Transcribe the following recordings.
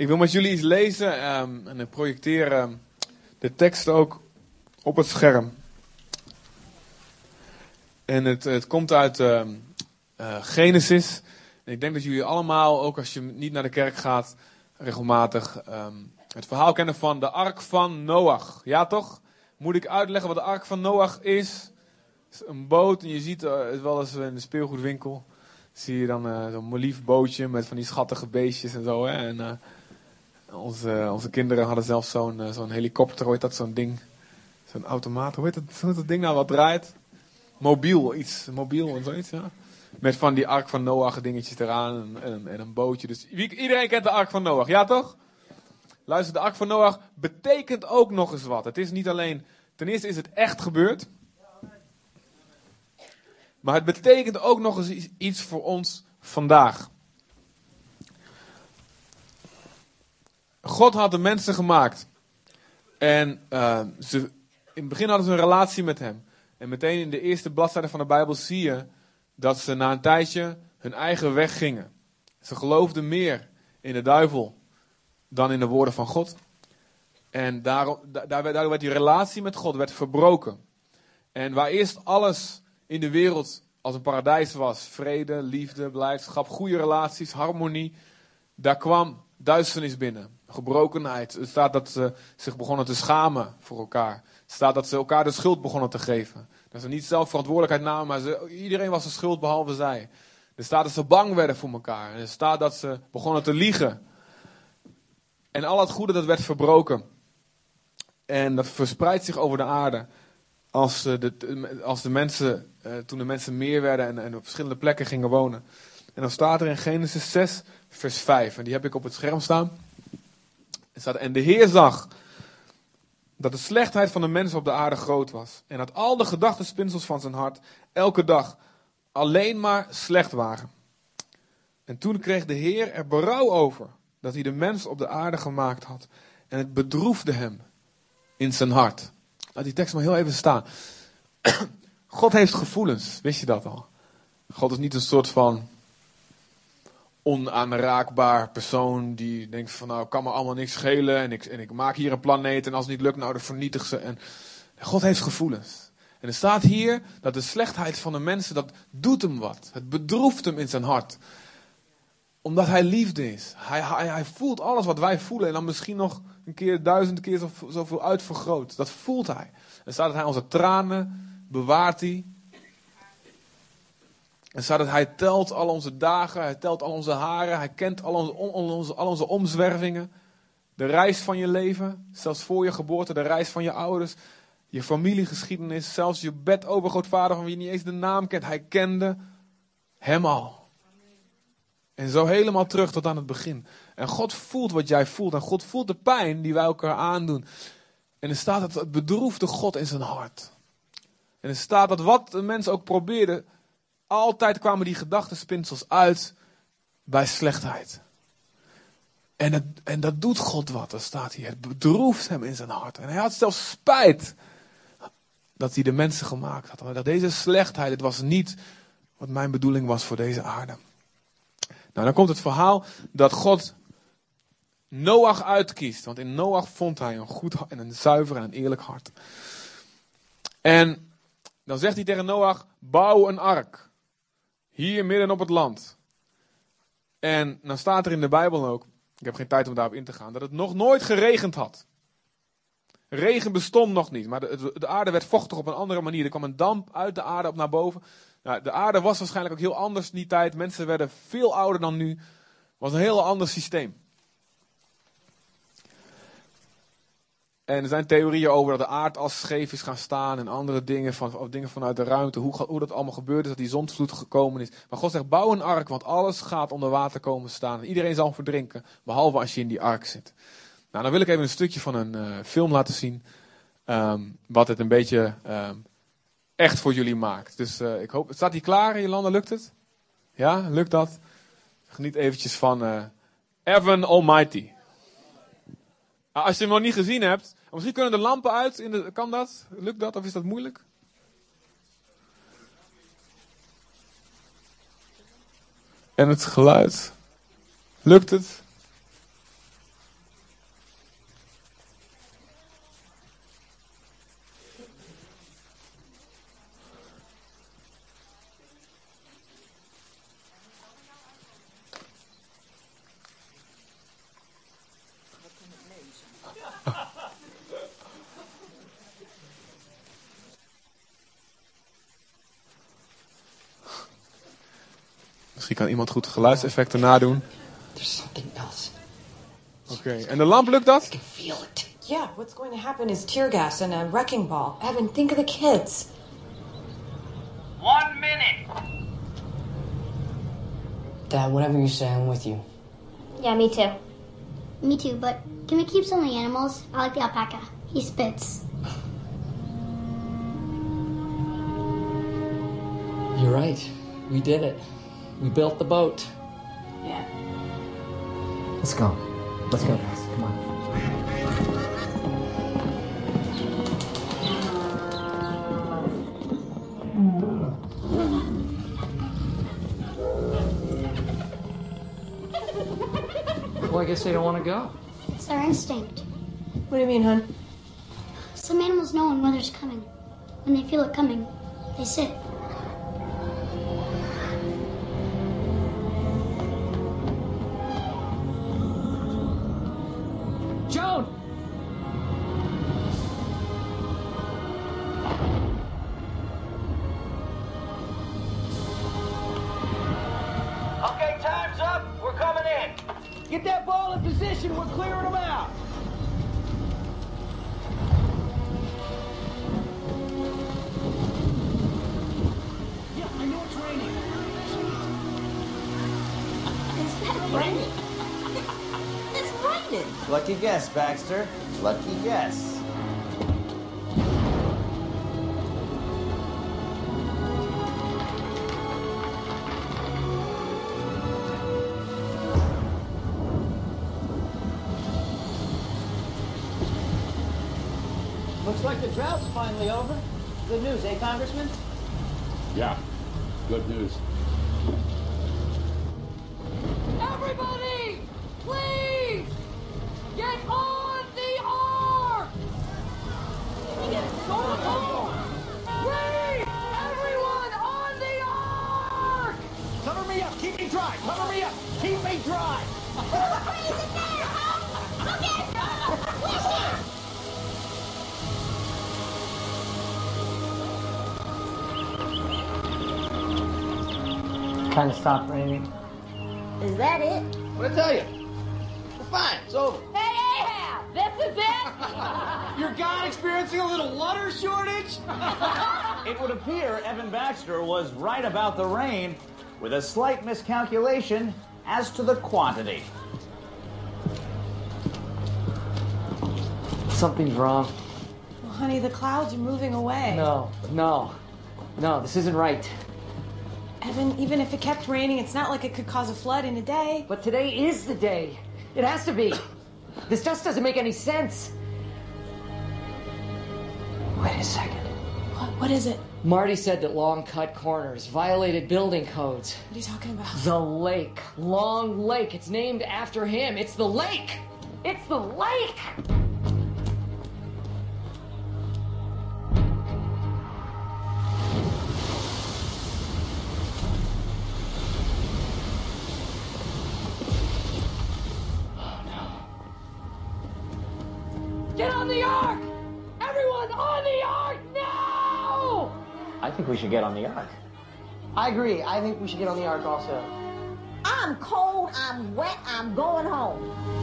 Ik wil met jullie iets lezen ehm, en ik projecteer ehm, de tekst ook op het scherm. En het, het komt uit ehm, eh, Genesis. En ik denk dat jullie allemaal, ook als je niet naar de kerk gaat, regelmatig het verhaal kennen van de ark van Noach. Ja toch? Moet ik uitleggen wat de ark van Noach is? Is een boot en je ziet eh, het wel eens in de speelgoedwinkel. Zie je dan eh, zo'n lief bootje met van die schattige beestjes en zo. Hè? En, onze, onze kinderen hadden zelfs zo'n eh, zo'n helikopter, hoe heet dat, zo'n ding. Zo'n automaat, hoe heet, dat, dat ding nou wat draait? Mobiel, iets, mobiel en zoiets, ja. Met van die ark van Noach dingetjes eraan en, en, en een bootje. Dus wie, iedereen kent de ark van Noach, ja toch? Luister, de ark van Noach betekent ook nog eens wat. Het is niet alleen, ten eerste is het echt gebeurd. Maar het betekent ook nog eens iets voor ons vandaag. God had de mensen gemaakt. En eh, ze, in het begin hadden ze een relatie met hem. En meteen in de eerste bladzijde van de Bijbel zie je dat ze na een tijdje hun eigen weg gingen. Ze geloofden meer in de duivel dan in de woorden van God. En daarom, da- daar werd die relatie met God werd verbroken. En waar eerst alles in de wereld als een paradijs was, vrede, liefde, blijdschap, goede relaties, harmonie, daar kwam duisternis binnen, gebrokenheid. Het staat dat ze zich begonnen te schamen voor elkaar. Het staat dat ze elkaar de schuld begonnen te geven. Dat ze niet zelf verantwoordelijkheid namen, maar ze, iedereen was de schuld behalve zij. Er staat dat ze bang werden voor elkaar. Er staat dat ze begonnen te liegen. En al het goede dat werd verbroken. En dat verspreidt zich over de aarde. Als, eh, de, als de mensen, eh, toen de mensen meer werden en, en op verschillende plekken gingen wonen. En dan staat er in Genesis 6, vers 5. En die heb ik op het scherm staan. Er staat, en de Heer zag dat de slechtheid van de mensen op de aarde groot was. En dat al de gedachtenspinsels van zijn hart elke dag alleen maar slecht waren. En toen kreeg de Heer er berouw over dat hij de mens op de aarde gemaakt had. En het bedroefde hem in zijn hart. Laat die tekst maar heel even staan. God heeft gevoelens, wist je dat al? God is niet een soort van onaanraakbaar persoon die denkt van nou kan me allemaal niks schelen en ik, en ik maak hier een planeet en als het niet lukt nou dan vernietig ze. En God heeft gevoelens. En er staat hier dat de slechtheid van de mensen, dat doet hem wat. Het bedroeft hem in zijn hart. Omdat hij liefde is. Hij, hij, hij voelt alles wat wij voelen en dan misschien nog een keer duizend keer zo- zoveel uitvergroot. Dat voelt hij. Er staat dat hij onze tranen bewaart hij. Er staat dat hij telt al onze dagen, hij telt al onze haren, hij kent al onze, on- onze, al onze omzwervingen. De reis van je leven, zelfs voor je geboorte, de reis van je ouders, je familiegeschiedenis, zelfs je bedovergrootvader van wie je niet eens de naam kent. Hij kende hem al. En zo helemaal terug tot aan het begin. En God voelt wat jij voelt en God voelt de pijn die wij elkaar aandoen. En er staat dat het bedroefde God in zijn hart. En er staat dat wat de mensen ook probeerden, altijd kwamen die gedachtenspinsels uit bij slechtheid. En, en dat doet God wat, dat staat hier. Het bedroeft hem in zijn hart. En hij had zelfs spijt dat hij de mensen gemaakt had. Dat deze slechtheid, het was niet wat mijn bedoeling was voor deze aarde. Nou, dan komt het verhaal dat God Noach uitkiest. Want in Noach vond hij een goed en een zuiver en een eerlijk hart. En dan zegt hij tegen Noach, bouw een ark. Hier midden op het land. En dan staat er in de Bijbel ook, ik heb geen tijd om daarop in te gaan, dat het nog nooit geregend had. Regen bestond nog niet, maar de, de aarde werd vochtig op een andere manier. Er kwam een damp uit de aarde op naar boven. Nou, de aarde was waarschijnlijk ook heel anders in die tijd. Mensen werden veel ouder dan nu. Het was een heel ander systeem. En er zijn theorieën over dat de aardas scheef is gaan staan en andere dingen, van, of dingen vanuit de ruimte. Hoe, hoe dat allemaal gebeurd is, dat die zondvloed gekomen is. Maar God zegt, bouw een ark, want alles gaat onder water komen staan. En iedereen zal verdrinken, behalve als je in die ark zit. Nou, dan wil ik even een stukje van een eh, film laten zien. ehm, wat het een beetje ehm, echt voor jullie maakt. Dus eh, ik hoop, staat hij klaar, Jolanda, lukt het? Ja, lukt dat? Geniet eventjes van eh Evan Almighty. Ah, als je hem nog niet gezien hebt, misschien kunnen de lampen uit. In de, kan dat? Lukt dat of is dat moeilijk? En het geluid. Lukt het? Misschien kan iemand goed geluidseffecten nadoen. There's something else. Oké, en de lamp lukt dat? I can feel it. Yeah, what's going to happen is tear gas and a wrecking ball. Evan, think of the kids. One minute. Dad, whatever you say, I'm with you. Yeah, me too. Me too, but can we keep some of the animals? I like the alpaca. He spits. You're right. We did it. We built the boat. Yeah. Let's go. Let's go, guys. Come on. Well, I guess they don't want to go. It's their instinct. What do you mean, hon? Some animals know when weather's coming. When they feel it coming, they sit. Baxter. Lucky guess. Looks like the drought's finally over. Good news, eh, Congressman? Yeah, good news. Stopped. Is that it? What I tell you? We're fine. It's over. Hey, Ahab, this is it. Your God experiencing a little water shortage? It would appear Evan Baxter was right about the rain, with a slight miscalculation as to the quantity. Something's wrong. Well, honey, the clouds are moving away. No, no, no, this isn't right. Evan, even if it kept raining, it's not like it could cause a flood in a day. But today is the day. It has to be. This just doesn't make any sense. Wait a second. What, what is it? Marty said that long cut corners violated building codes. What are you talking about? The lake. Long Lake. It's named after him. It's the lake. It's the lake. Should get on the ark. I agree. I think we should get on the ark also. I'm cold. I'm wet. I'm going home.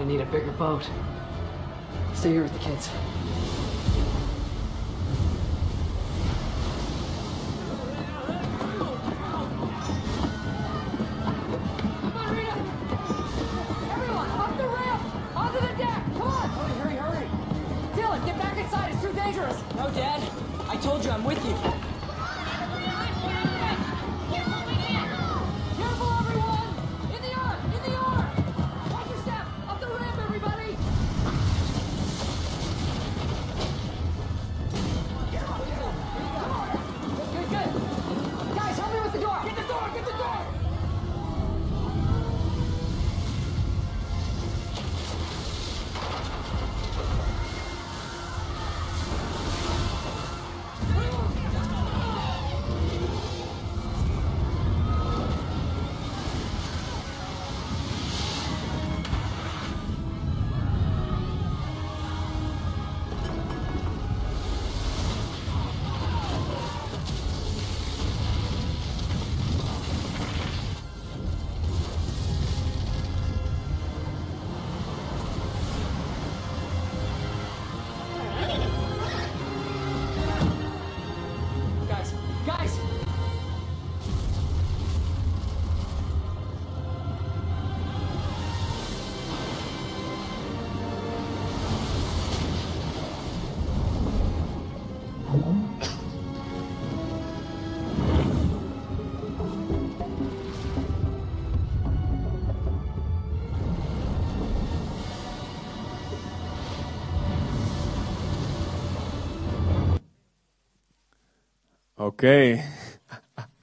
Gonna need a bigger boat. Stay here with the kids. Oké.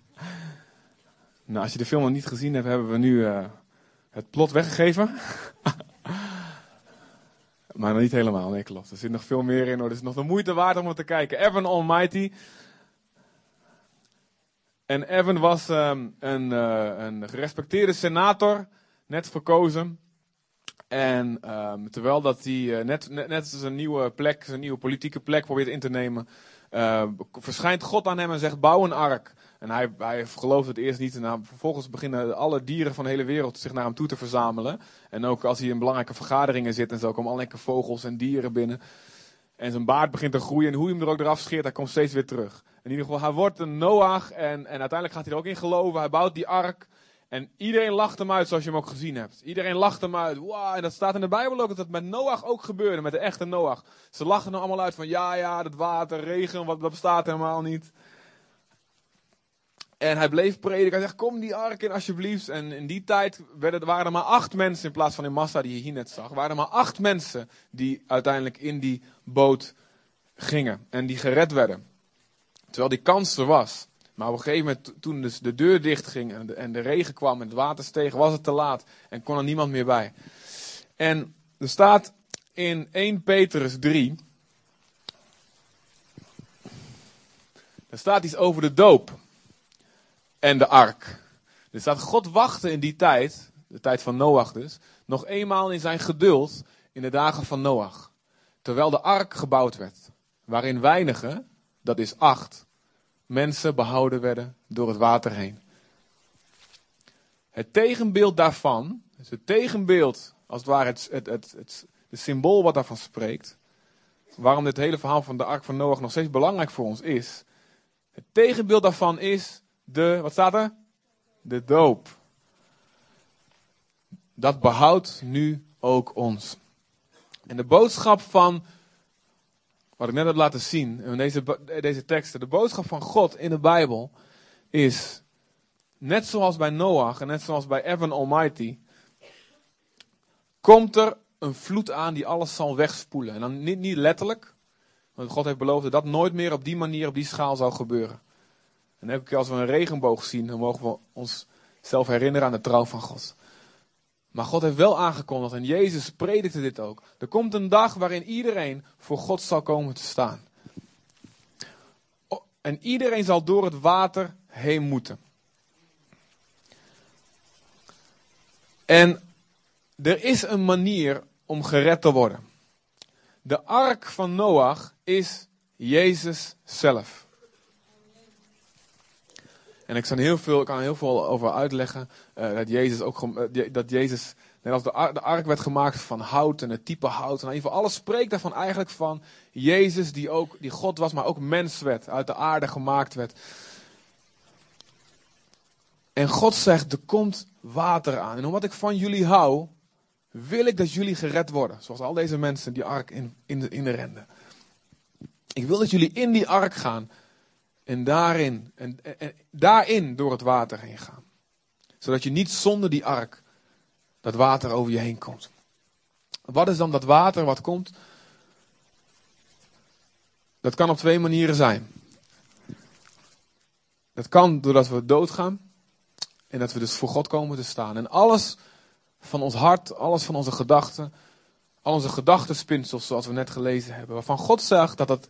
nou, als je de film nog niet gezien hebt, hebben we nu eh, het plot weggegeven. maar nog niet helemaal, nee klopt. Er zit nog veel meer in hoor. Het is nog de moeite waard om het te kijken. Evan Almighty. En Evan was ehm, een, eh, een gerespecteerde senator, net verkozen. En ehm, terwijl dat hij eh, net, net, net zijn nieuwe plek, zijn nieuwe politieke plek probeert in te nemen, eh, verschijnt God aan hem en zegt: bouw een ark. En hij, hij gelooft het eerst niet. En dan, vervolgens beginnen alle dieren van de hele wereld zich naar hem toe te verzamelen. En ook als hij in belangrijke vergaderingen zit en zo komen allerlei vogels en dieren binnen. En zijn baard begint te groeien. En hoe hij hem er ook eraf scheert, hij komt steeds weer terug. In ieder geval, hij wordt een Noach. En, en uiteindelijk gaat hij er ook in geloven. Hij bouwt die ark. En iedereen lacht hem uit zoals je hem ook gezien hebt. Iedereen lacht hem uit. Wow, en dat staat in de Bijbel ook dat het met Noach ook gebeurde, met de echte Noach. Ze lachen hem allemaal uit van ja, ja, dat water, regen, wat, dat bestaat helemaal niet. En hij bleef prediken. Hij zegt, kom die ark in alsjeblieft. En in die tijd werden, waren er maar acht mensen in plaats van in massa die je hier net zag. Waren er maar acht mensen die uiteindelijk in die boot gingen. En die gered werden. Terwijl die kans er was. Maar op een gegeven moment, toen dus de deur dicht ging en de, en de regen kwam en het water steeg, was het te laat. En kon er niemand meer bij. En er staat in 1 Petrus 3. Er staat iets over de doop en de ark. Er staat God wachtte in die tijd, de tijd van Noach dus, nog eenmaal in zijn geduld in de dagen van Noach. Terwijl de ark gebouwd werd, waarin weinigen, dat is acht, mensen behouden werden door het water heen. Het tegenbeeld daarvan, dus het tegenbeeld, als het ware het, het, het, het, het symbool wat daarvan spreekt, waarom dit hele verhaal van de ark van Noach nog steeds belangrijk voor ons is. Het tegenbeeld daarvan is de, wat staat er? De doop. Dat behoudt nu ook ons. En de boodschap van, wat ik net heb laten zien in deze, deze teksten, de boodschap van God in de Bijbel is, net zoals bij Noach en net zoals bij Evan Almighty, komt er een vloed aan die alles zal wegspoelen. En dan niet, niet letterlijk, want God heeft beloofd dat dat nooit meer op die manier, op die schaal zou gebeuren. En elke keer als we een regenboog zien, dan mogen we onszelf herinneren aan de trouw van God. Maar God heeft wel aangekondigd, en Jezus predikte dit ook. Er komt een dag waarin iedereen voor God zal komen te staan. En iedereen zal door het water heen moeten. En er is een manier om gered te worden. De ark van Noach is Jezus zelf. En ik kan heel veel, kan heel veel over uitleggen. Uh, dat Jezus ook uh, dat Jezus, net als de, ar de ark werd gemaakt van hout en het type hout. En in ieder geval, alles spreekt daarvan eigenlijk van Jezus die ook, die God was, maar ook mens werd, uit de aarde gemaakt werd. En God zegt, er komt water aan. En omdat ik van jullie hou, wil ik dat jullie gered worden. Zoals al deze mensen die ark in, in, in de renden. Ik wil dat jullie in die ark gaan. En daarin, en, daarin door het water heen gaan. Zodat je niet zonder die ark dat water over je heen komt. Wat is dan dat water wat komt? Dat kan op twee manieren zijn. Dat kan doordat we doodgaan. En dat we dus voor God komen te staan. En alles van ons hart, alles van onze gedachten, al onze gedachtenspinsels zoals we net gelezen hebben. Waarvan God zegt dat dat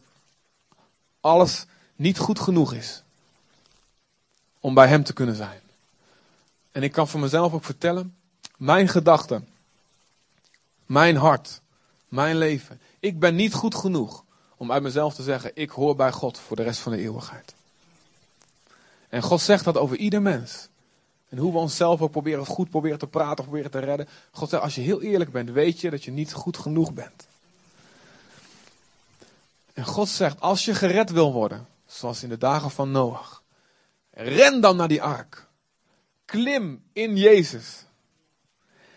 alles niet goed genoeg is om bij Hem te kunnen zijn. En ik kan voor mezelf ook vertellen, mijn gedachten, mijn hart, mijn leven, ik ben niet goed genoeg om uit mezelf te zeggen, ik hoor bij God voor de rest van de eeuwigheid. En God zegt dat over ieder mens. En hoe we onszelf ook proberen goed proberen te praten proberen te redden. God zegt, als je heel eerlijk bent, weet je dat je niet goed genoeg bent. En God zegt, als je gered wil worden, zoals in de dagen van Noach. Ren dan naar die ark. Klim in Jezus.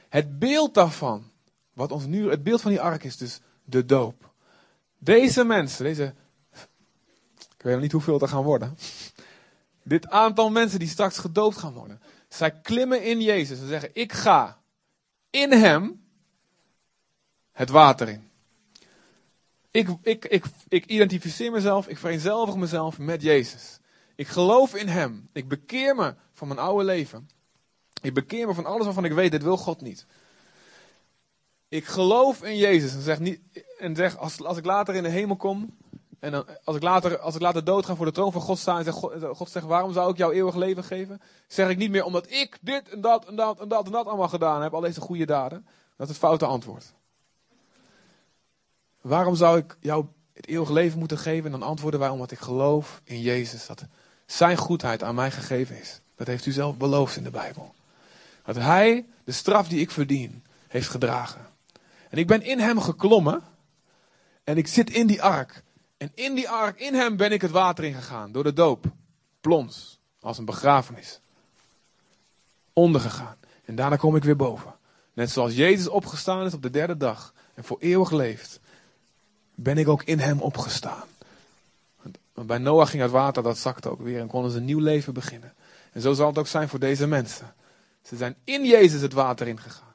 Het beeld daarvan, wat ons nu, het beeld van die ark is dus de doop. Deze mensen, deze, ik weet nog niet hoeveel er gaan worden. Dit aantal mensen die straks gedoopt gaan worden. Zij klimmen in Jezus en zeggen, ik ga in Hem het water in. Ik, ik, ik, ik identificeer mezelf, ik vereenzelvig mezelf met Jezus. Ik geloof in hem. Ik bekeer me van mijn oude leven. Ik bekeer me van alles waarvan ik weet, dit wil God niet. Ik geloof in Jezus. En zeg, niet, en zeg als, als ik later in de hemel kom. En dan, als, ik later, als ik later doodga voor de troon van God sta. En zeg, God, God zegt, waarom zou ik jou eeuwig leven geven? Zeg ik niet meer omdat ik dit en dat en dat en dat en dat allemaal gedaan heb. Al deze goede daden. Dat is het foute antwoord. Waarom zou ik jou het eeuwig leven moeten geven? En dan antwoorden wij omdat ik geloof in Jezus. Dat zijn goedheid aan mij gegeven is. Dat heeft u zelf beloofd in de Bijbel. Dat hij de straf die ik verdien heeft gedragen. En ik ben in hem geklommen. En ik zit in die ark. En in die ark, in hem ben ik het water ingegaan. Door de doop. Plons. Als een begrafenis. Ondergegaan. En daarna kom ik weer boven. Net zoals Jezus opgestaan is op de derde dag. En voor eeuwig leeft. Ben ik ook in hem opgestaan. Want bij Noach ging het water, dat zakte ook weer. En konden ze een nieuw leven beginnen. En zo zal het ook zijn voor deze mensen. Ze zijn in Jezus het water ingegaan.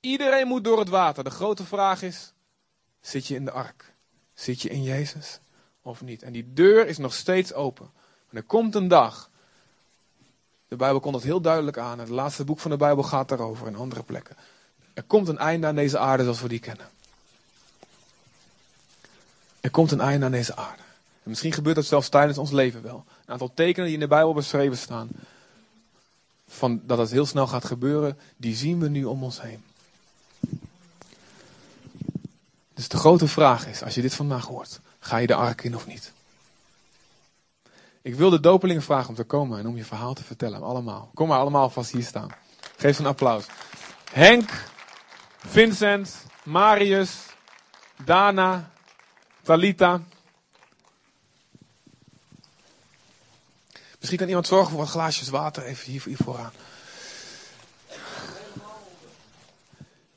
Iedereen moet door het water. De grote vraag is: zit je in de ark? Zit je in Jezus of niet? En die deur is nog steeds open. En er komt een dag. De Bijbel komt dat heel duidelijk aan. Het laatste boek van de Bijbel gaat daarover in andere plekken. Er komt een einde aan deze aarde zoals we die kennen. Er komt een einde aan deze aarde. En misschien gebeurt dat zelfs tijdens ons leven wel. Een aantal tekenen die in de Bijbel beschreven staan. Van dat het heel snel gaat gebeuren, die zien we nu om ons heen. Dus de grote vraag is, als je dit vandaag hoort, ga je de ark in of niet? Ik wil de dopelingen vragen om te komen en om je verhaal te vertellen. Allemaal. Kom maar allemaal vast hier staan. Geef een applaus. Henk, Vincent, Marius, Dana, Talita. Misschien kan iemand zorgen voor wat glaasjes water even hier, hier vooraan.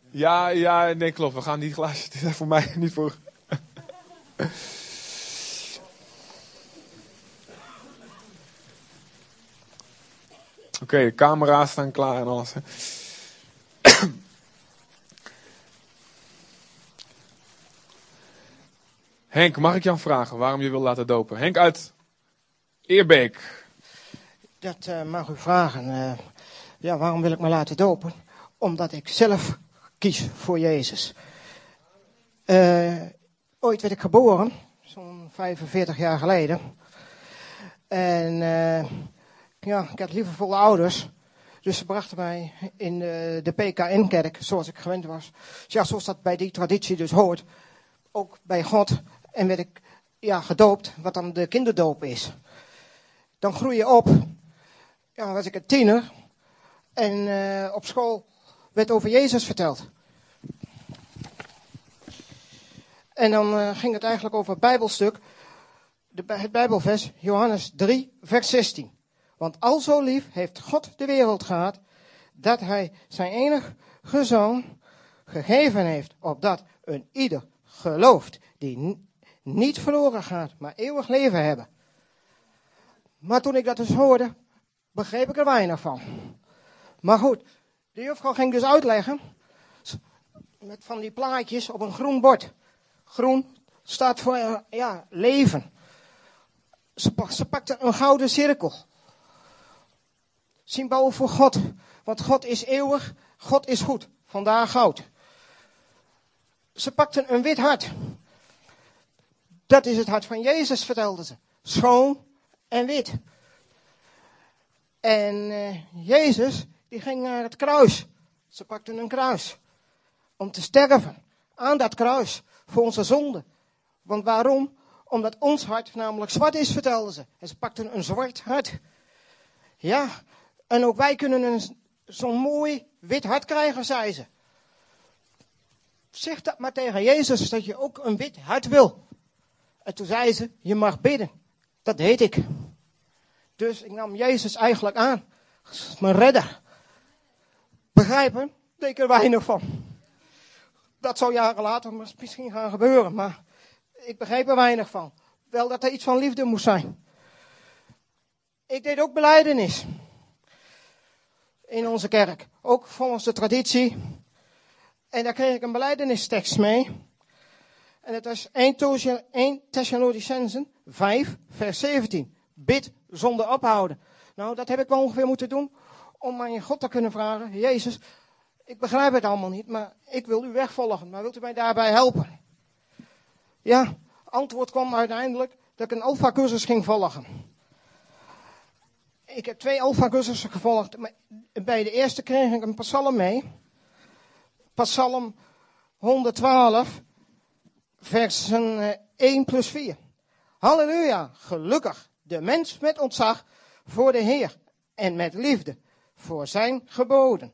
Ja, ja, nee, klopt. We gaan die glaasjes. Dit is voor mij niet voor. Oké, de camera's staan klaar en alles. Henk, mag ik jou vragen waarom je wil laten dopen? Henk uit Eerbeek. Dat eh, mag u vragen. Eh, ja, waarom wil ik me laten dopen? Omdat ik zelf kies voor Jezus. Eh, ooit werd ik geboren, zo'n 45 jaar geleden. En ja, ik had liefdevolle ouders. Dus ze brachten mij in de, de PKN-kerk, zoals ik gewend was. Ja, zoals dat bij die traditie dus hoort. Ook bij God. En werd ik ja, gedoopt, wat dan de kinderdoop is. Dan groei je op. Ja, was ik een tiener. En eh, op school werd over Jezus verteld. En dan eh, ging het eigenlijk over het Bijbelstuk. De, het Bijbelvers, Johannes 3, vers 16. Want al zo lief heeft God de wereld gehad, dat hij zijn enige zoon gegeven heeft, opdat een ieder gelooft, die niet verloren gaat, maar eeuwig leven hebben. Maar toen ik dat dus hoorde, begreep ik er weinig van. Maar goed, de juffrouw ging dus uitleggen, met van die plaatjes op een groen bord. Groen staat voor eh, ja, leven. Ze, ze pakte een gouden cirkel. Symbool voor God. Want God is eeuwig, God is goed. Vandaar goud. Ze pakten een wit hart. Dat is het hart van Jezus, vertelden ze. Schoon en wit. En eh, Jezus, die ging naar het kruis. Ze pakten een kruis. Om te sterven. Aan dat kruis. Voor onze zonde. Want waarom? Omdat ons hart namelijk zwart is, vertelden ze. En ze pakten een zwart hart. Ja, en ook wij kunnen zo'n mooi wit hart krijgen, zei ze. Zeg dat maar tegen Jezus, dat je ook een wit hart wil. En toen zei ze, je mag bidden. Dat deed ik. Dus ik nam Jezus eigenlijk aan. Mijn redder. Begrijpen? Deed ik er weinig van. Dat zou jaren later misschien gaan gebeuren, maar ik begreep er weinig van. Wel dat er iets van liefde moest zijn. Ik deed ook beleidenis. In onze kerk. Ook volgens de traditie. En daar kreeg ik een beleidenistekst mee. En het was 1 Thessalonicensen 5, vers 17. bid zonder ophouden. Nou, dat heb ik wel ongeveer moeten doen om je God te kunnen vragen. Jezus, ik begrijp het allemaal niet, maar ik wil u wegvolgen. Maar wilt u mij daarbij helpen? Ja, antwoord kwam uiteindelijk dat ik een alfa-cursus ging volgen. Ik heb twee alfa-cursussen gevolgd. maar Bij de eerste kreeg ik een psalm mee. Psalm 112, versen 1 plus 4. Halleluja, gelukkig de mens met ontzag voor de Heer en met liefde voor zijn geboden.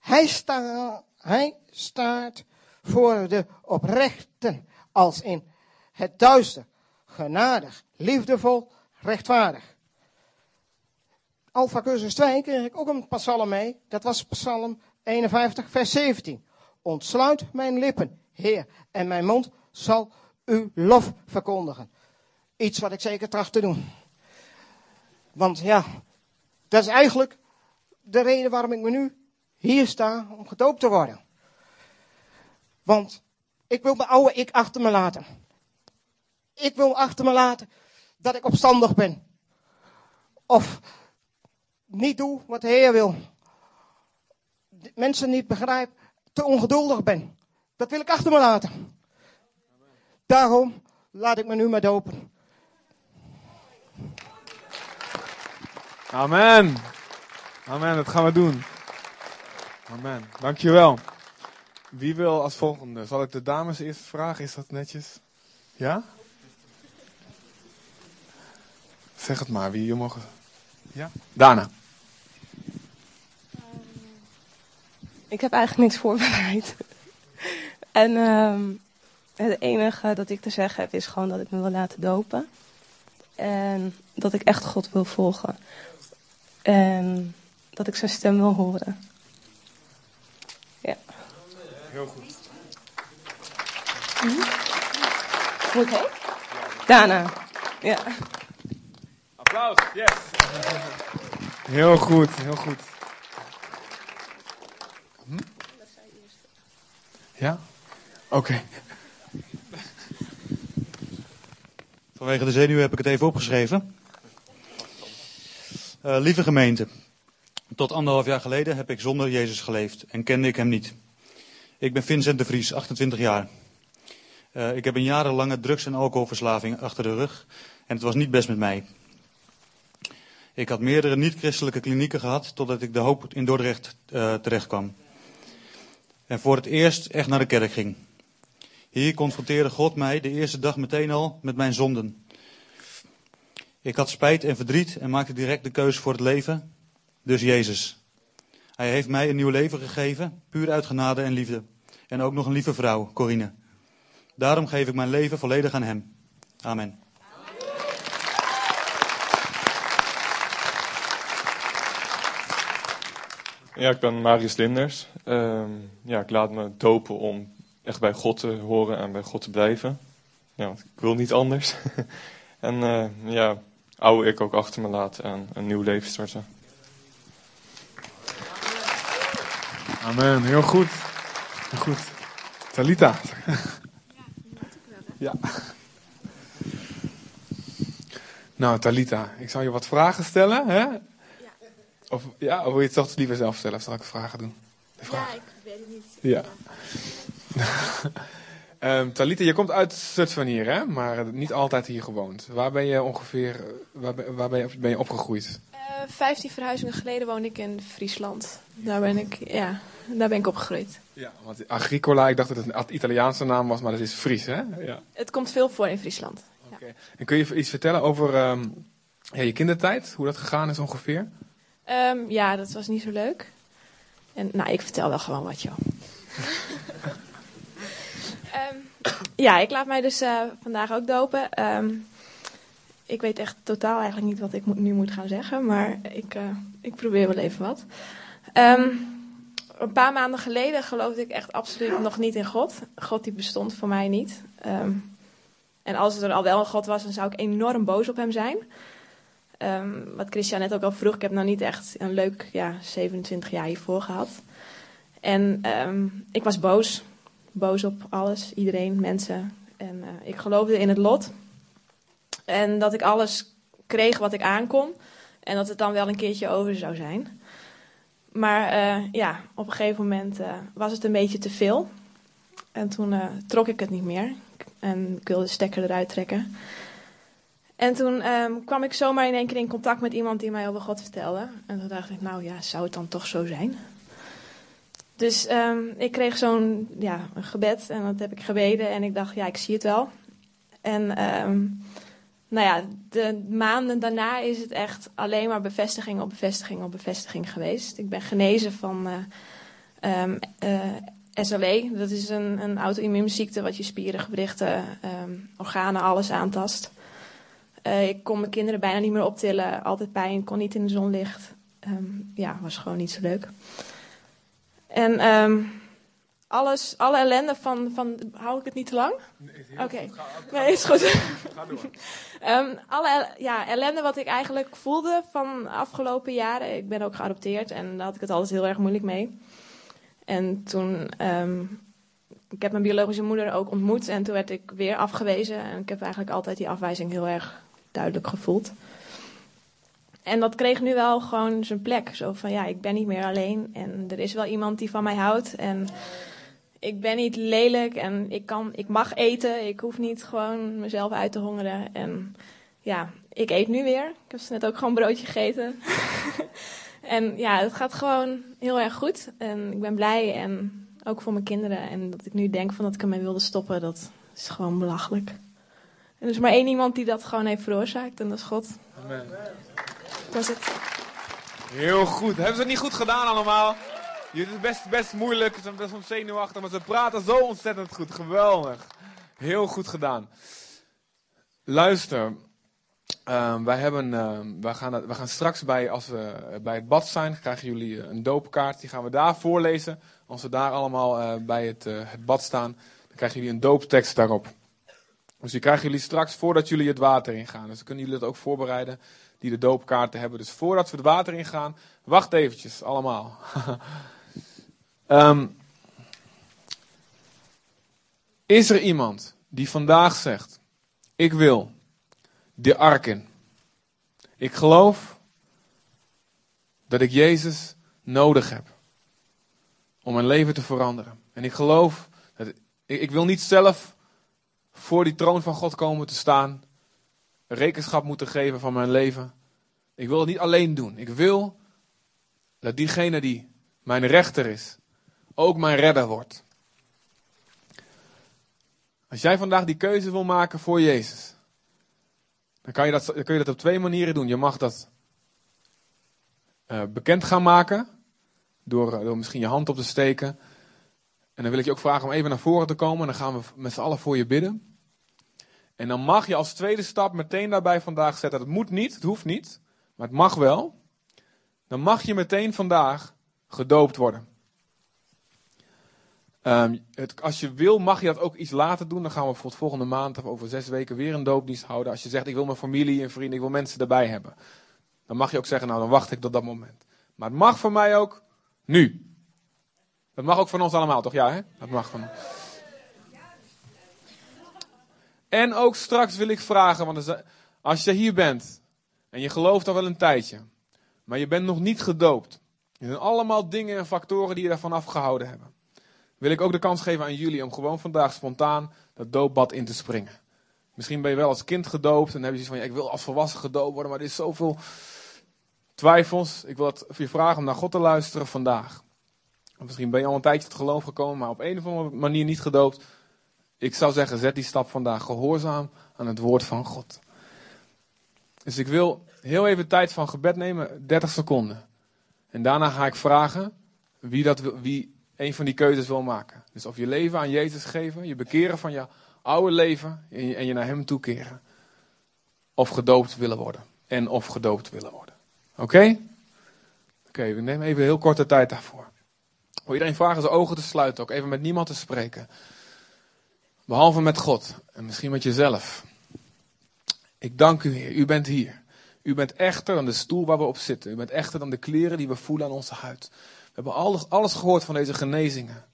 Hij, sta, hij staat voor de oprechten als in het duister, genadig, liefdevol, rechtvaardig. Alpha cursus 2 kreeg ik ook een psalm mee. Dat was psalm 51 vers 17. Ontsluit mijn lippen, Heer, en mijn mond zal uw lof verkondigen. Iets wat ik zeker tracht te doen. Want ja, dat is eigenlijk de reden waarom ik me nu hier sta om gedoopt te worden. Want ik wil mijn oude ik achter me laten. Ik wil achter me laten dat ik opstandig ben. Of niet doe wat de Heer wil. Mensen niet begrijp, te ongeduldig ben. Dat wil ik achter me laten. Daarom laat ik me nu maar dopen. Amen. Amen, dat gaan we doen. Amen. Dankjewel. Wie wil als volgende? Zal ik de dames eerst vragen? Is dat netjes? Ja? Zeg het maar, wie je mogen. Ja? Dana. Ik heb eigenlijk niks voorbereid. En ehm, het enige dat ik te zeggen heb is gewoon dat ik me wil laten dopen. En dat ik echt God wil volgen. En dat ik zijn stem wil horen. Ja. Heel goed. Hm? Het heet? Dana. Ja. Applaus, yes. Heel goed, heel goed. Hm? Ja? Oké. Vanwege de zenuwen heb ik het even opgeschreven. Uh, lieve gemeente, tot anderhalf jaar geleden heb ik zonder Jezus geleefd en kende ik hem niet. Ik ben Vincent de Vries, 28 jaar. Uh, ik heb een jarenlange drugs- en alcoholverslaving achter de rug en het was niet best met mij. Ik had meerdere niet-christelijke klinieken gehad totdat ik de hoop in Dordrecht uh, terecht kwam. En voor het eerst echt naar de kerk ging. Hier confronteerde God mij de eerste dag meteen al met mijn zonden. Ik had spijt en verdriet en maakte direct de keuze voor het leven, dus Jezus. Hij heeft mij een nieuw leven gegeven, puur uit genade en liefde. En ook nog een lieve vrouw, Corine. Daarom geef ik mijn leven volledig aan Hem. Amen. Ja, ik ben Marius Linders. Uh, ja, ik laat me dopen om echt bij God te horen en bij God te blijven. Ja, ik wil niet anders. en uh, ja, oude ik ook achter me laten en een nieuw leven starten. Amen, heel goed. Heel goed. Talita. Ja. Nou, Talita, ik zal je wat vragen stellen, hè? Ja. Of, ja, of wil je het toch liever zelf stellen, of zal ik vragen doen? Ja, ik weet het niet. Ja. Um, Talita, je komt uit Zutphen hier, hè? Maar niet altijd hier gewoond. Waar ben je ongeveer, waar ben, waar ben, je, ben je opgegroeid? Uh, 15 verhuizingen geleden woonde ik in Friesland. Daar ben ik, ja, daar ben ik opgegroeid. Ja, want Agricola, ik dacht dat het een Italiaanse naam was, maar dat is Fries, hè? Ja. Het komt veel voor in Friesland. Oké. Okay. En kun je iets vertellen over um, ja, je kindertijd? Hoe dat gegaan is ongeveer? Um, ja, dat was niet zo leuk. En nou, ik vertel wel gewoon wat, joh. um, ja, ik laat mij dus uh, vandaag ook dopen. Um, ik weet echt totaal eigenlijk niet wat ik nu moet gaan zeggen, maar ik, uh, ik probeer wel even wat. een paar maanden geleden geloofde ik echt absoluut nog niet in God. God die bestond voor mij niet. en als er al wel een God was, dan zou ik enorm boos op hem zijn. Wat Christian net ook al vroeg, ik heb nou niet echt een leuk ja, 27 jaar hiervoor gehad. En ik was boos. Boos op alles, iedereen, mensen. En uh, ik geloofde in het lot. En dat ik alles kreeg wat ik aankon. En dat het dan wel een keertje over zou zijn. Maar eh, ja, op een gegeven moment eh, was het een beetje te veel. En toen eh, trok ik het niet meer. En ik wilde de stekker eruit trekken. En toen ehm, kwam ik zomaar in één keer in contact met iemand die mij over God vertelde. En toen dacht ik, nou ja, zou het dan toch zo zijn? Dus ehm, ik kreeg zo'n ja, een gebed en dat heb ik gebeden. En ik dacht, ja, ik zie het wel. En ehm, nou ja, de maanden daarna is het echt alleen maar bevestiging op bevestiging op bevestiging geweest. Ik ben genezen van uh, um, uh, SLE. Dat is een, een auto-immuunziekte wat je spieren, gewrichten, organen, alles aantast. Uh, ik kon mijn kinderen bijna niet meer optillen. Altijd pijn, kon niet in de zonlicht. Ja, was gewoon niet zo leuk. En um, alles, alle ellende van, van. Hou ik het niet te lang? Oké. Okay. Nee, is goed. Ga door. um, alle ja, ellende wat ik eigenlijk voelde van de afgelopen jaren. Ik ben ook geadopteerd en daar had ik het altijd heel erg moeilijk mee. En toen. Um, ik heb mijn biologische moeder ook ontmoet en toen werd ik weer afgewezen. En ik heb eigenlijk altijd die afwijzing heel erg duidelijk gevoeld. En dat kreeg nu wel gewoon zijn plek. Zo van ja, ik ben niet meer alleen en er is wel iemand die van mij houdt. En ik ben niet lelijk en ik, kan, ik mag eten. Ik hoef niet gewoon mezelf uit te hongeren. En ja, ik eet nu weer. Ik heb net ook gewoon broodje gegeten. en ja, het gaat gewoon heel erg goed. En ik ben blij en ook voor mijn kinderen. En dat ik nu denk van dat ik ermee wilde stoppen, dat is gewoon belachelijk. En er is maar één iemand die dat gewoon heeft veroorzaakt en dat is God. Amen. Heel goed. Hebben ze het niet goed gedaan allemaal? Het is best, best moeilijk, ze zijn best wel zenuwachtig, maar ze praten zo ontzettend goed. Geweldig. Heel goed gedaan. Luister, uh, wij, hebben, uh, wij, gaan, wij gaan straks bij, als we bij het bad zijn, krijgen jullie een doopkaart. Die gaan we daar voorlezen. Als we daar allemaal uh, bij het, het bad staan, dan krijgen jullie een dooptekst daarop. Dus die krijgen jullie straks voordat jullie het water ingaan. Dus dan kunnen jullie dat ook voorbereiden, die de doopkaarten hebben. Dus voordat we het water ingaan, wacht eventjes, allemaal. um, is er iemand die vandaag zegt, ik wil de ark in. Ik geloof dat ik Jezus nodig heb om mijn leven te veranderen. En ik geloof dat ik wil niet zelf voor die troon van God komen te staan, rekenschap moeten geven van mijn leven. Ik wil het niet alleen doen. Ik wil dat diegene die mijn rechter is, ook mijn redder wordt. Als jij vandaag die keuze wil maken voor Jezus, dan kan je dat, kun je dat op twee manieren doen. Je mag dat uh, bekend gaan maken, door, door misschien je hand op te steken. En dan wil ik je ook vragen om even naar voren te komen. En dan gaan we met z'n allen voor je bidden. En dan mag je als tweede stap meteen daarbij vandaag zetten. Het moet niet, het hoeft niet, maar het mag wel. Dan mag je meteen vandaag gedoopt worden. Um, het, als je wil, mag je dat ook iets later doen. Dan gaan we bijvoorbeeld volgende maand of over zes weken weer een doopdienst houden. Als je zegt, ik wil mijn familie en vrienden, ik wil mensen erbij hebben. Dan mag je ook zeggen, nou dan wacht ik tot dat moment. Maar het mag voor mij ook nu. Dat mag ook van ons allemaal, toch? Ja, hè? Dat mag van ons. En ook straks wil ik vragen, want als je hier bent en je gelooft al wel een tijdje, maar je bent nog niet gedoopt. Er zijn allemaal dingen en factoren die je daarvan afgehouden hebben. Wil ik ook de kans geven aan jullie om gewoon vandaag spontaan dat doopbad in te springen. Misschien ben je wel als kind gedoopt en heb je zoiets van, ja, ik wil als volwassen gedoopt worden, maar er is zoveel twijfels. Ik wil het je vragen om naar God te luisteren vandaag. Misschien ben je al een tijdje tot geloof gekomen, maar op een of andere manier niet gedoopt. Ik zou zeggen, zet die stap vandaag gehoorzaam aan het woord van God. Dus ik wil heel even tijd van gebed nemen, 30 seconden. En daarna ga ik vragen wie, dat, wie een van die keuzes wil maken. Dus of je leven aan Jezus geven, je bekeren van je oude leven en je, naar Hem toekeren. Of gedoopt willen worden. En of gedoopt willen worden. Oké? Oké, we nemen even heel korte tijd daarvoor. Wil iedereen vragen zijn ogen te sluiten, ook even met niemand te spreken. Behalve met God en misschien met jezelf. Ik dank u, Heer. U bent hier. U bent echter dan de stoel waar we op zitten. U bent echter dan de kleren die we voelen aan onze huid. We hebben alles, alles gehoord van deze genezingen.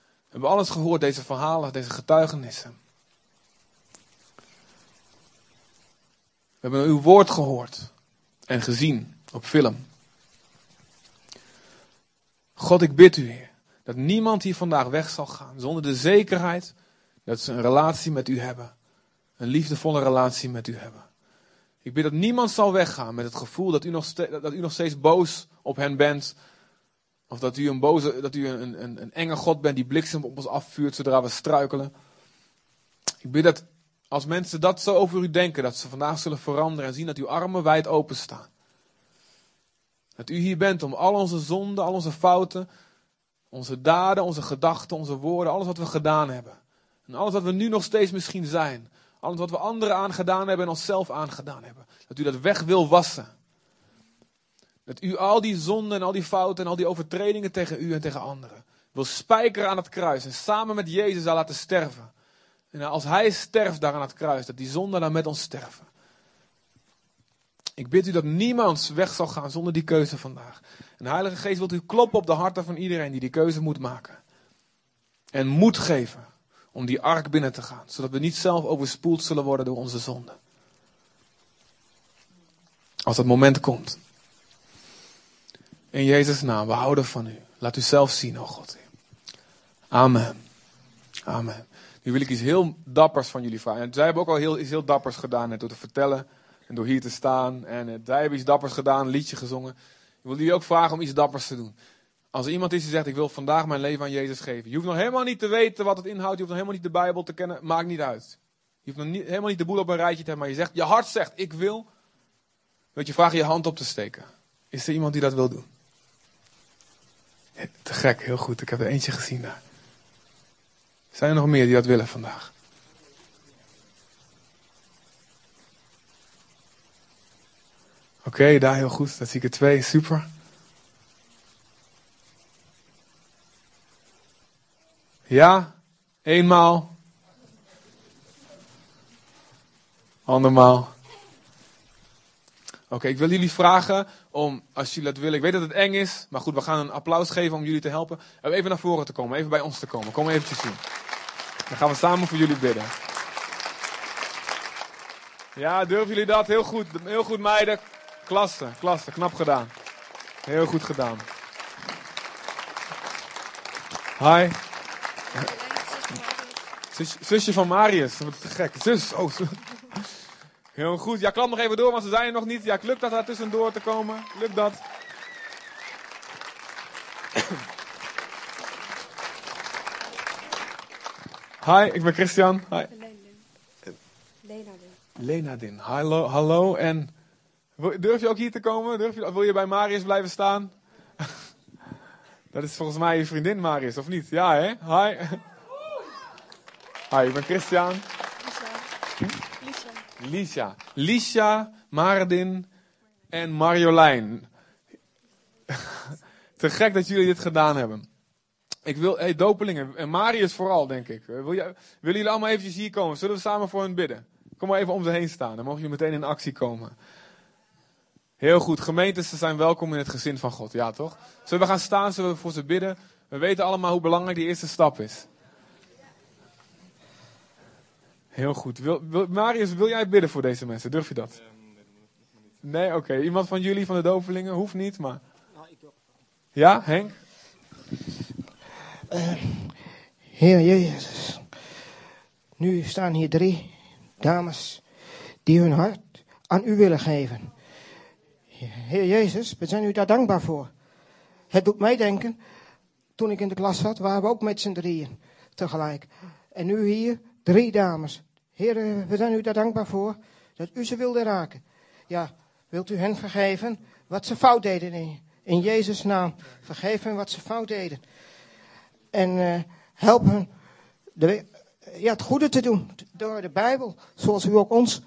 We hebben alles gehoord, deze verhalen, deze getuigenissen. We hebben uw woord gehoord en gezien op film. God, ik bid u, Heer, dat niemand hier vandaag weg zal gaan zonder de zekerheid dat ze een relatie met u hebben. Een liefdevolle relatie met u hebben. Ik bid dat niemand zal weggaan met het gevoel dat u nog, ste- dat u nog steeds boos op hen bent. Of dat u een, boze, dat u een, een, een enge God bent die bliksem op ons afvuurt zodra we struikelen. Ik bid dat als mensen dat zo over u denken, dat ze vandaag zullen veranderen en zien dat uw armen wijd open staan. Dat u hier bent om al onze zonden, al onze fouten, onze daden, onze gedachten, onze woorden, alles wat we gedaan hebben. En alles wat we nu nog steeds misschien zijn. Alles wat we anderen aangedaan hebben en onszelf aangedaan hebben. Dat u dat weg wil wassen. Dat u al die zonden en al die fouten en al die overtredingen tegen u en tegen anderen wil spijkeren aan het kruis. En samen met Jezus zal laten sterven. En als hij sterft daar aan het kruis, dat die zonden dan met ons sterven. Ik bid u dat niemand weg zal gaan zonder die keuze vandaag. En Heilige Geest wilt u kloppen op de harten van iedereen die die keuze moet maken. En moed geven om die ark binnen te gaan, zodat we niet zelf overspoeld zullen worden door onze zonden. Als dat moment komt. In Jezus' naam, we houden van u. Laat u zelf zien, oh God. Amen. Amen. Nu wil ik iets heel dappers van jullie vragen. En zij hebben ook al heel, iets heel dappers gedaan, net door te vertellen en door hier te staan. En eh, zij hebben iets dappers gedaan, een liedje gezongen. Ik wil jullie ook vragen om iets dappers te doen. Als er iemand is die zegt, ik wil vandaag mijn leven aan Jezus geven. Je hoeft nog helemaal niet te weten wat het inhoudt. Je hoeft nog helemaal niet de Bijbel te kennen. Maakt niet uit. Je hoeft nog niet, helemaal niet de boel op een rijtje te hebben. Maar je zegt, je hart zegt, ik wil. Wil je vragen je hand op te steken. Is er iemand die dat wil doen? Te gek, heel goed. Ik heb er eentje gezien daar. Zijn er nog meer die dat willen vandaag? Oké, daar heel goed. Dat zie ik er twee. Super. Ja, eenmaal. Andermaal. Oké, ik wil jullie vragen om, als jullie dat willen, ik weet dat het eng is, maar goed, we gaan een applaus geven om jullie te helpen. Even naar voren te komen, even bij ons te komen. Kom eventjes zien. Dan gaan we samen voor jullie bidden. Ja, durven jullie dat? Heel goed, heel goed meiden. Klasse, klasse, knap gedaan. Heel goed gedaan. Hi. Zus, zusje van Marius, wat te gek. Zus, oh. Heel goed. Ja, klap nog even door, want ze zijn er nog niet. Ja, lukt dat daar tussendoor te komen? Lukt dat? Hi, ik ben Christian. Hi. Lenadin. Hallo, hallo. En durf je ook hier te komen? Durf je, wil je bij Marius blijven staan? Dat is volgens mij je vriendin Marius, of niet? Ja, hè? Hi. Hi, ik ben Christian. Liesja. Liesja, Maradin en Marjolein. Te gek dat jullie dit gedaan hebben. Ik wil, hey, dopelingen, en Marius vooral, denk ik. Wil je, willen jullie allemaal eventjes hier komen? Zullen we samen voor hen bidden? Kom maar even om ze heen staan, dan mogen jullie meteen in actie komen. Heel goed, gemeentes zijn welkom in het gezin van God, ja toch? Zullen we gaan staan, zullen we voor ze bidden? We weten allemaal hoe belangrijk die eerste stap is. Heel goed. Wil, wil- Marius, wil jij bidden voor deze mensen? Durf je dat? Nee, oké. Iemand van jullie, van de dopelingen? Hoeft niet, maar... Ja, Henk? Heer Jezus, nu staan hier drie dames die hun hart aan u willen geven. Heer Jezus, we zijn u daar dankbaar voor. Het doet mij denken, toen ik in de klas zat, waren we ook met z'n drieën tegelijk. En nu hier drie dames. Heer, we zijn u daar dankbaar voor dat u ze wilde raken. Ja, wilt u hen vergeven wat ze fout deden in, in Jezus' naam. Vergeef hen wat ze fout deden. En eh, help hen de, ja, het goede te doen door de Bijbel. Zoals u ook ons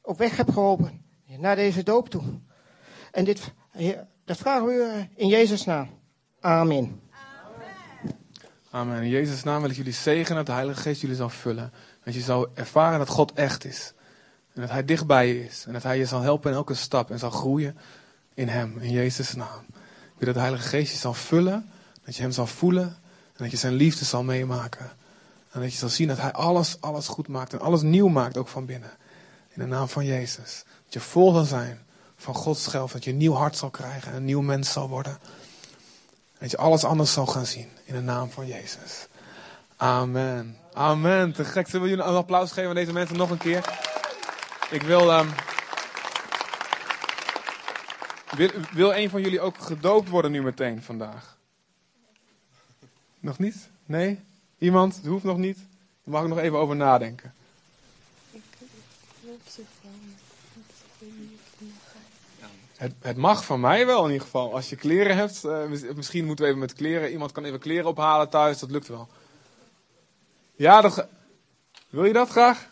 op weg hebt geholpen naar deze doop toe. En dit, dat vragen we u eh, in Jezus' naam. Amen. Amen. In Jezus' naam wil ik jullie zegenen dat de Heilige Geest jullie zal vullen. Dat je zal ervaren dat God echt is. En dat Hij dichtbij je is. En dat Hij je zal helpen in elke stap en zal groeien in Hem. In Jezus' naam. Ik wil dat de Heilige Geest je zal vullen. Dat je Hem zal voelen. En dat je Zijn liefde zal meemaken. En dat je zal zien dat Hij alles, alles goed maakt. En alles nieuw maakt ook van binnen. In de naam van Jezus. Dat je vol zal zijn van Gods schelf. Dat je een nieuw hart zal krijgen. En een nieuw mens zal worden. Dat je alles anders zal gaan zien. In de naam van Jezus. Amen. Amen. Te gek. Zullen jullie een applaus geven aan deze mensen nog een keer? Ik wil... ehm, wil, wil een van jullie ook gedoopt worden nu meteen vandaag? Nog niet? Nee? Iemand? Het hoeft nog niet. Daar mag ik nog even over nadenken. Het, het mag van mij wel in ieder geval. Als je kleren hebt, eh, mis- misschien moeten we even met kleren. Iemand kan even kleren ophalen thuis, dat lukt wel. Ja, dat wil je dat graag?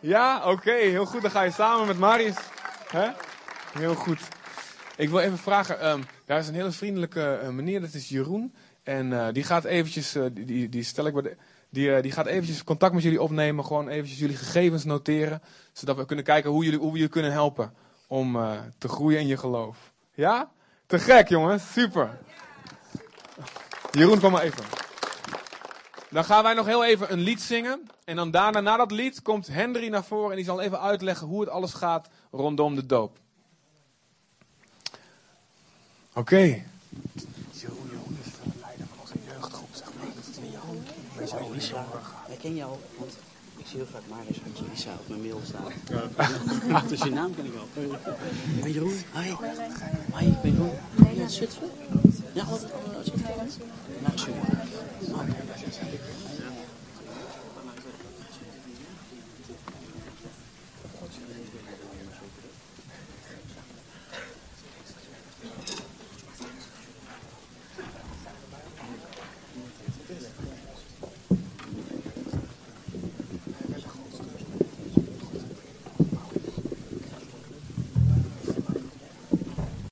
Ja, oké, heel goed. Dan ga je samen met Marius. Hè? Heel goed. Ik wil even vragen, ehm, daar is een hele vriendelijke eh, meneer, dat is Jeroen. En eh, die gaat eventjes, die, die, die stel ik bij de, die, eh, die gaat eventjes contact met jullie opnemen. Gewoon eventjes jullie gegevens noteren. Zodat we kunnen kijken hoe, jullie, hoe we jullie kunnen helpen om eh, te groeien in je geloof. Ja? Te gek jongens, super. Jeroen, kom maar even. Dan gaan wij nog heel even een lied zingen. En dan daarna, na dat lied, komt Henry naar voren en die zal even uitleggen hoe het alles gaat rondom de doop. Oké Jeroen is de leider van onze jeugdgroep, zeg maar. Dat is niet Jeroen. Weet je wel, Lisa, ik ken jou, want ik zie heel vaak Marius Handje Lisa op mijn mail staan. dus je naam ken ik wel. Ik ben Jeroen. Hi. Hi, ik ben Jeroen. Ben je uit Zutphen? Ja, wat? Oh, Zutphen. Nou, super.